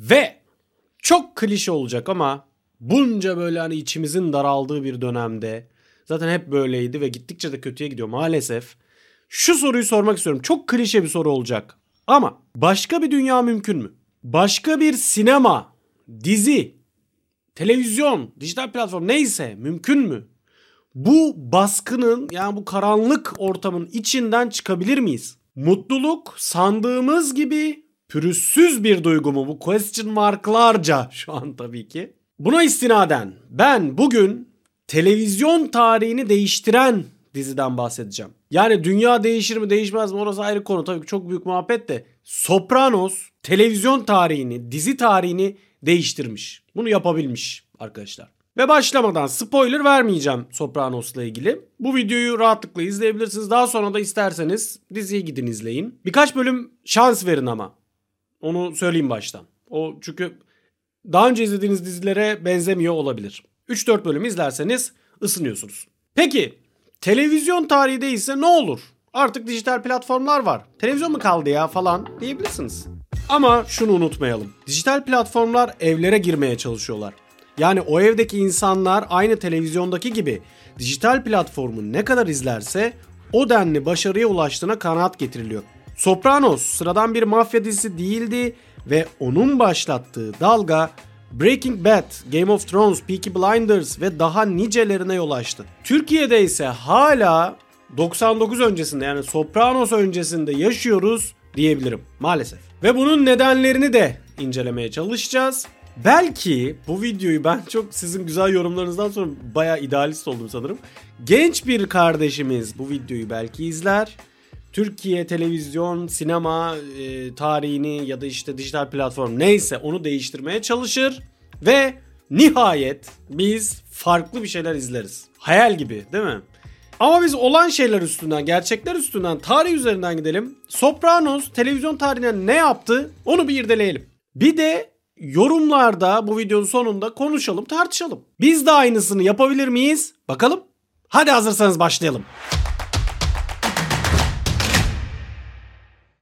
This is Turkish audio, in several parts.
Ve çok klişe olacak ama bunca böyle hani içimizin daraldığı bir dönemde zaten hep böyleydi ve gittikçe de kötüye gidiyor maalesef. Şu soruyu sormak istiyorum. Çok klişe bir soru olacak. Ama başka bir dünya mümkün mü? Başka bir sinema, dizi, televizyon, dijital platform neyse mümkün mü? Bu baskının yani bu karanlık ortamın içinden çıkabilir miyiz? Mutluluk sandığımız gibi pürüzsüz bir duygu mu? Bu question marklarca şu an tabii ki. Buna istinaden ben bugün televizyon tarihini değiştiren diziden bahsedeceğim. Yani dünya değişir mi değişmez mi orası ayrı konu tabii ki çok büyük muhabbet de Sopranos televizyon tarihini, dizi tarihini değiştirmiş. Bunu yapabilmiş arkadaşlar. Ve başlamadan spoiler vermeyeceğim Sopranos'la ilgili. Bu videoyu rahatlıkla izleyebilirsiniz. Daha sonra da isterseniz diziyi gidin izleyin. Birkaç bölüm şans verin ama. Onu söyleyeyim baştan. O çünkü daha önce izlediğiniz dizilere benzemiyor olabilir. 3-4 bölüm izlerseniz ısınıyorsunuz. Peki televizyon tarihi değilse ne olur? Artık dijital platformlar var. Televizyon mu kaldı ya falan diyebilirsiniz. Ama şunu unutmayalım. Dijital platformlar evlere girmeye çalışıyorlar. Yani o evdeki insanlar aynı televizyondaki gibi dijital platformu ne kadar izlerse o denli başarıya ulaştığına kanaat getiriliyor. Sopranos sıradan bir mafya dizisi değildi ve onun başlattığı dalga Breaking Bad, Game of Thrones, Peaky Blinders ve daha nicelerine yol açtı. Türkiye'de ise hala 99 öncesinde yani Sopranos öncesinde yaşıyoruz diyebilirim maalesef. Ve bunun nedenlerini de incelemeye çalışacağız. Belki bu videoyu ben çok sizin güzel yorumlarınızdan sonra bayağı idealist oldum sanırım. Genç bir kardeşimiz bu videoyu belki izler. Türkiye televizyon, sinema e, tarihini ya da işte dijital platform neyse onu değiştirmeye çalışır ve nihayet biz farklı bir şeyler izleriz. Hayal gibi değil mi? Ama biz olan şeyler üstünden, gerçekler üstünden, tarih üzerinden gidelim. Sopranos televizyon tarihine ne yaptı onu bir irdeleyelim. Bir de yorumlarda bu videonun sonunda konuşalım, tartışalım. Biz de aynısını yapabilir miyiz? Bakalım. Hadi hazırsanız başlayalım.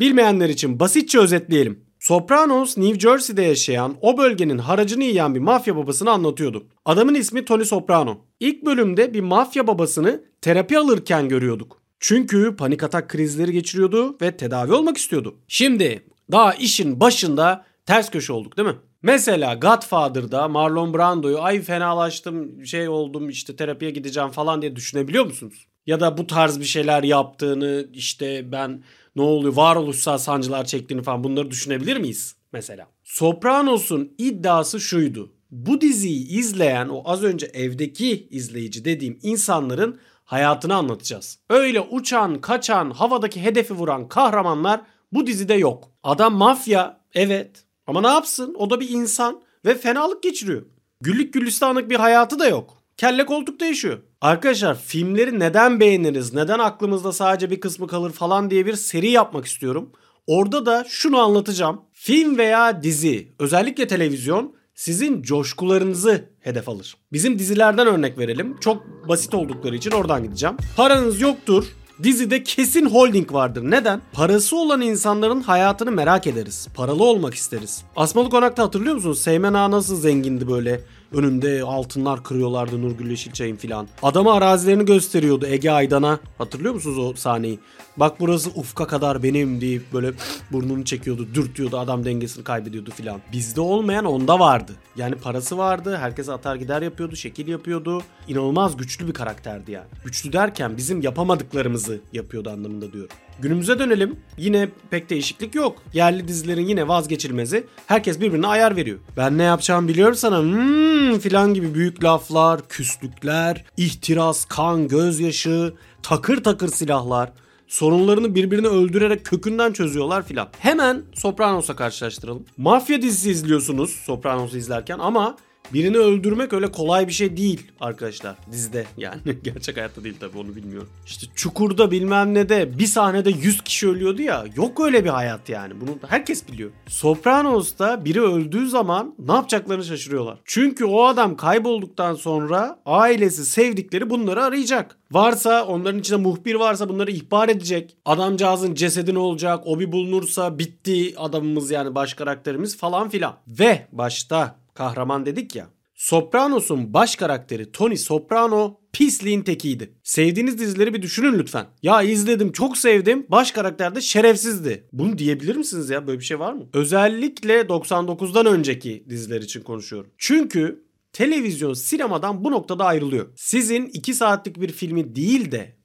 Bilmeyenler için basitçe özetleyelim. Sopranos New Jersey'de yaşayan o bölgenin haracını yiyen bir mafya babasını anlatıyordu. Adamın ismi Tony Soprano. İlk bölümde bir mafya babasını terapi alırken görüyorduk. Çünkü panik atak krizleri geçiriyordu ve tedavi olmak istiyordu. Şimdi daha işin başında ters köşe olduk değil mi? Mesela Godfather'da Marlon Brando'yu ay fenalaştım şey oldum işte terapiye gideceğim falan diye düşünebiliyor musunuz? Ya da bu tarz bir şeyler yaptığını işte ben ne oluyor varoluşsal sancılar çektiğini falan bunları düşünebilir miyiz mesela? Sopranos'un iddiası şuydu. Bu diziyi izleyen o az önce evdeki izleyici dediğim insanların hayatını anlatacağız. Öyle uçan, kaçan, havadaki hedefi vuran kahramanlar bu dizide yok. Adam mafya evet ama ne yapsın o da bir insan ve fenalık geçiriyor. Güllük gülistanlık bir hayatı da yok. Kelle koltukta yaşıyor. Arkadaşlar filmleri neden beğeniriz, neden aklımızda sadece bir kısmı kalır falan diye bir seri yapmak istiyorum. Orada da şunu anlatacağım. Film veya dizi, özellikle televizyon sizin coşkularınızı hedef alır. Bizim dizilerden örnek verelim. Çok basit oldukları için oradan gideceğim. Paranız yoktur. Dizide kesin holding vardır. Neden? Parası olan insanların hayatını merak ederiz. Paralı olmak isteriz. Asmalı Konak'ta hatırlıyor musunuz? Seymen Ağa nasıl zengindi böyle? Önünde altınlar kırıyorlardı Nurgül Yeşilçay'ın filan. Adama arazilerini gösteriyordu Ege Aydan'a. Hatırlıyor musunuz o sahneyi? Bak burası ufka kadar benim deyip böyle burnunu çekiyordu, dürtüyordu, adam dengesini kaybediyordu filan. Bizde olmayan onda vardı. Yani parası vardı, herkes atar gider yapıyordu, şekil yapıyordu. İnanılmaz güçlü bir karakterdi yani. Güçlü derken bizim yapamadıklarımızı yapıyordu anlamında diyorum. Günümüze dönelim. Yine pek değişiklik yok. Yerli dizilerin yine vazgeçilmezi. Herkes birbirine ayar veriyor. Ben ne yapacağımı biliyorum sana. Hmm filan gibi büyük laflar, küslükler, ihtiras, kan, gözyaşı, takır takır silahlar sorunlarını birbirine öldürerek kökünden çözüyorlar filan. Hemen Sopranos'a karşılaştıralım. Mafya dizisi izliyorsunuz Sopranos'u izlerken ama Birini öldürmek öyle kolay bir şey değil arkadaşlar dizide yani gerçek hayatta değil tabii onu bilmiyorum. İşte Çukur'da bilmem ne de bir sahnede 100 kişi ölüyordu ya yok öyle bir hayat yani bunu herkes biliyor. Sopranos'ta biri öldüğü zaman ne yapacaklarını şaşırıyorlar. Çünkü o adam kaybolduktan sonra ailesi sevdikleri bunları arayacak. Varsa onların içinde muhbir varsa bunları ihbar edecek. Adamcağızın cesedi ne olacak? O bir bulunursa bitti adamımız yani baş karakterimiz falan filan. Ve başta kahraman dedik ya. Sopranos'un baş karakteri Tony Soprano pisliğin tekiydi. Sevdiğiniz dizileri bir düşünün lütfen. Ya izledim çok sevdim. Baş karakter de şerefsizdi. Bunu diyebilir misiniz ya? Böyle bir şey var mı? Özellikle 99'dan önceki diziler için konuşuyorum. Çünkü televizyon sinemadan bu noktada ayrılıyor. Sizin 2 saatlik bir filmi değil de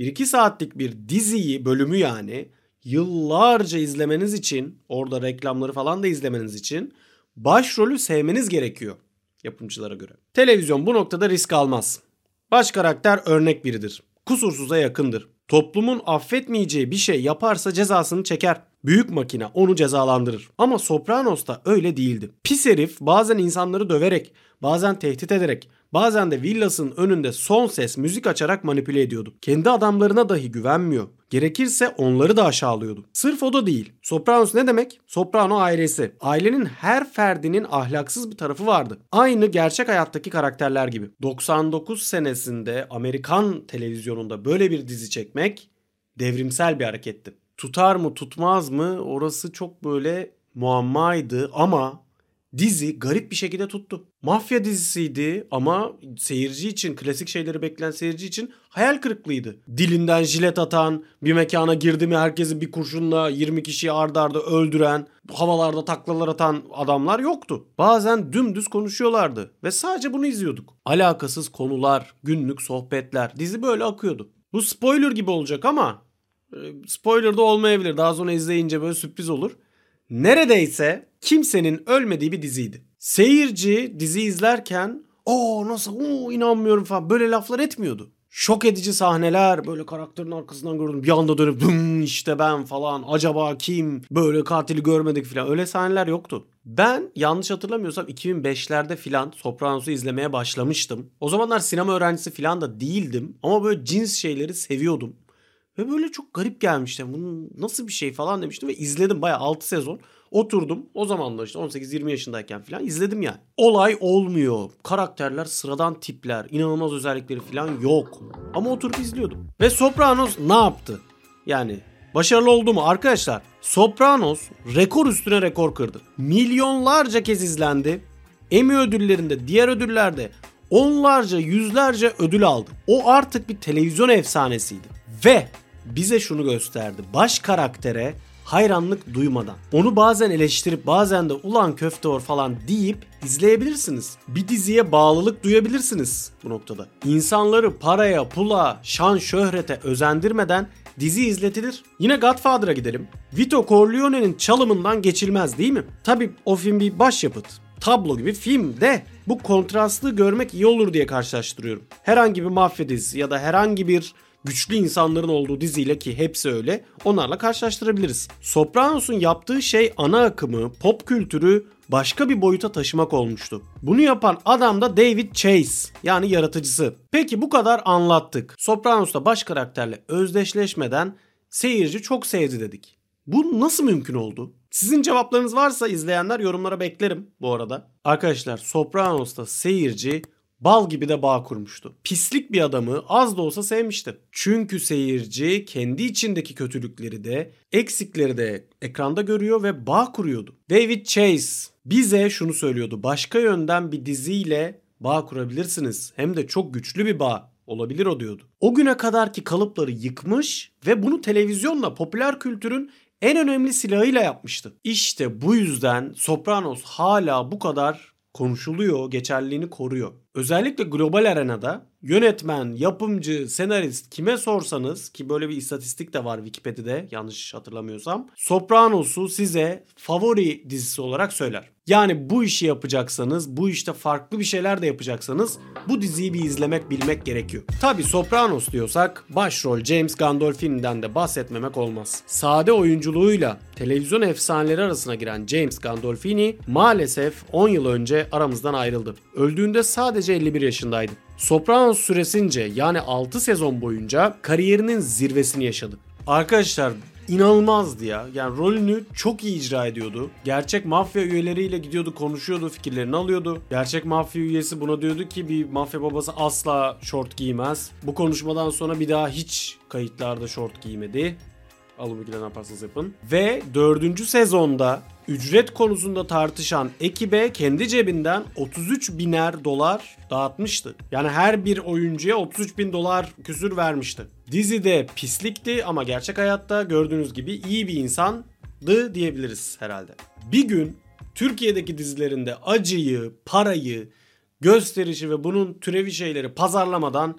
1-2 saatlik bir diziyi, bölümü yani yıllarca izlemeniz için, orada reklamları falan da izlemeniz için başrolü sevmeniz gerekiyor yapımcılara göre. Televizyon bu noktada risk almaz. Baş karakter örnek biridir. Kusursuza yakındır. Toplumun affetmeyeceği bir şey yaparsa cezasını çeker. Büyük makine onu cezalandırır. Ama Sopranos'ta öyle değildi. Pis herif bazen insanları döverek, bazen tehdit ederek, bazen de villasının önünde son ses müzik açarak manipüle ediyordu. Kendi adamlarına dahi güvenmiyor. Gerekirse onları da aşağılıyordu. Sırf o da değil. Sopranos ne demek? Soprano ailesi. Ailenin her ferdinin ahlaksız bir tarafı vardı. Aynı gerçek hayattaki karakterler gibi. 99 senesinde Amerikan televizyonunda böyle bir dizi çekmek devrimsel bir hareketti. Tutar mı tutmaz mı orası çok böyle muammaydı ama dizi garip bir şekilde tuttu. Mafya dizisiydi ama seyirci için, klasik şeyleri bekleyen seyirci için hayal kırıklığıydı. Dilinden jilet atan, bir mekana girdi mi herkesi bir kurşunla 20 kişiyi ardarda arda öldüren, havalarda taklalar atan adamlar yoktu. Bazen dümdüz konuşuyorlardı ve sadece bunu izliyorduk. Alakasız konular, günlük sohbetler, dizi böyle akıyordu. Bu spoiler gibi olacak ama spoiler da olmayabilir. Daha sonra izleyince böyle sürpriz olur neredeyse kimsenin ölmediği bir diziydi. Seyirci dizi izlerken o nasıl o inanmıyorum falan böyle laflar etmiyordu. Şok edici sahneler böyle karakterin arkasından gördüm bir anda dönüp Dım, işte ben falan acaba kim böyle katili görmedik falan öyle sahneler yoktu. Ben yanlış hatırlamıyorsam 2005'lerde filan Sopranos'u izlemeye başlamıştım. O zamanlar sinema öğrencisi filan da değildim ama böyle cins şeyleri seviyordum. Ve böyle çok garip gelmişti. Bunun nasıl bir şey falan demiştim ve izledim bayağı 6 sezon. Oturdum o zamanlar işte 18-20 yaşındayken falan izledim yani. Olay olmuyor. Karakterler sıradan tipler, inanılmaz özellikleri falan yok. Ama oturup izliyordum. Ve Sopranos ne yaptı? Yani başarılı oldu mu arkadaşlar? Sopranos rekor üstüne rekor kırdı. Milyonlarca kez izlendi. Emmy ödüllerinde, diğer ödüllerde onlarca, yüzlerce ödül aldı. O artık bir televizyon efsanesiydi. Ve bize şunu gösterdi. Baş karaktere hayranlık duymadan. Onu bazen eleştirip bazen de ulan köfteor falan deyip izleyebilirsiniz. Bir diziye bağlılık duyabilirsiniz bu noktada. İnsanları paraya, pula, şan, şöhrete özendirmeden dizi izletilir. Yine Godfather'a gidelim. Vito Corleone'nin çalımından geçilmez değil mi? Tabi o film bir başyapıt. Tablo gibi film de bu kontrastlı görmek iyi olur diye karşılaştırıyorum. Herhangi bir mafya dizisi ya da herhangi bir güçlü insanların olduğu diziyle ki hepsi öyle onlarla karşılaştırabiliriz. Sopranos'un yaptığı şey ana akımı, pop kültürü başka bir boyuta taşımak olmuştu. Bunu yapan adam da David Chase yani yaratıcısı. Peki bu kadar anlattık. Sopranos'ta baş karakterle özdeşleşmeden seyirci çok sevdi dedik. Bu nasıl mümkün oldu? Sizin cevaplarınız varsa izleyenler yorumlara beklerim bu arada. Arkadaşlar Sopranos'ta seyirci bal gibi de bağ kurmuştu. Pislik bir adamı az da olsa sevmişti. Çünkü seyirci kendi içindeki kötülükleri de eksikleri de ekranda görüyor ve bağ kuruyordu. David Chase bize şunu söylüyordu. Başka yönden bir diziyle bağ kurabilirsiniz. Hem de çok güçlü bir bağ olabilir o diyordu. O güne kadarki kalıpları yıkmış ve bunu televizyonla popüler kültürün en önemli silahıyla yapmıştı. İşte bu yüzden Sopranos hala bu kadar konuşuluyor, geçerliliğini koruyor. Özellikle global arenada yönetmen, yapımcı, senarist kime sorsanız ki böyle bir istatistik de var Wikipedia'da yanlış hatırlamıyorsam. Sopranos'u size favori dizisi olarak söyler. Yani bu işi yapacaksanız, bu işte farklı bir şeyler de yapacaksanız bu diziyi bir izlemek, bilmek gerekiyor. Tabi Sopranos diyorsak başrol James Gandolfini'den de bahsetmemek olmaz. Sade oyunculuğuyla televizyon efsaneleri arasına giren James Gandolfini maalesef 10 yıl önce aramızdan ayrıldı. Öldüğünde sadece 51 yaşındaydı. Sopranos süresince yani 6 sezon boyunca kariyerinin zirvesini yaşadı. Arkadaşlar inanılmazdı ya. Yani rolünü çok iyi icra ediyordu. Gerçek mafya üyeleriyle gidiyordu, konuşuyordu, fikirlerini alıyordu. Gerçek mafya üyesi buna diyordu ki bir mafya babası asla şort giymez. Bu konuşmadan sonra bir daha hiç kayıtlarda şort giymedi. Alın ne yaparsanız yapın. Ve dördüncü sezonda ücret konusunda tartışan ekibe kendi cebinden 33 biner dolar dağıtmıştı. Yani her bir oyuncuya 33 bin dolar küsür vermişti. Dizide pislikti ama gerçek hayatta gördüğünüz gibi iyi bir insandı diyebiliriz herhalde. Bir gün Türkiye'deki dizilerinde acıyı, parayı, gösterişi ve bunun türevi şeyleri pazarlamadan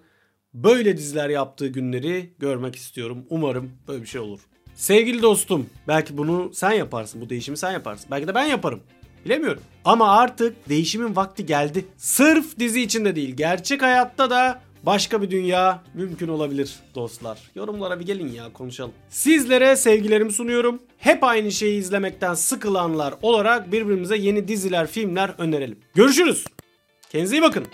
böyle diziler yaptığı günleri görmek istiyorum. Umarım böyle bir şey olur. Sevgili dostum, belki bunu sen yaparsın, bu değişimi sen yaparsın. Belki de ben yaparım. Bilemiyorum. Ama artık değişimin vakti geldi. Sırf dizi içinde değil, gerçek hayatta da başka bir dünya mümkün olabilir dostlar. Yorumlara bir gelin ya konuşalım. Sizlere sevgilerimi sunuyorum. Hep aynı şeyi izlemekten sıkılanlar olarak birbirimize yeni diziler, filmler önerelim. Görüşürüz. Kendinize iyi bakın.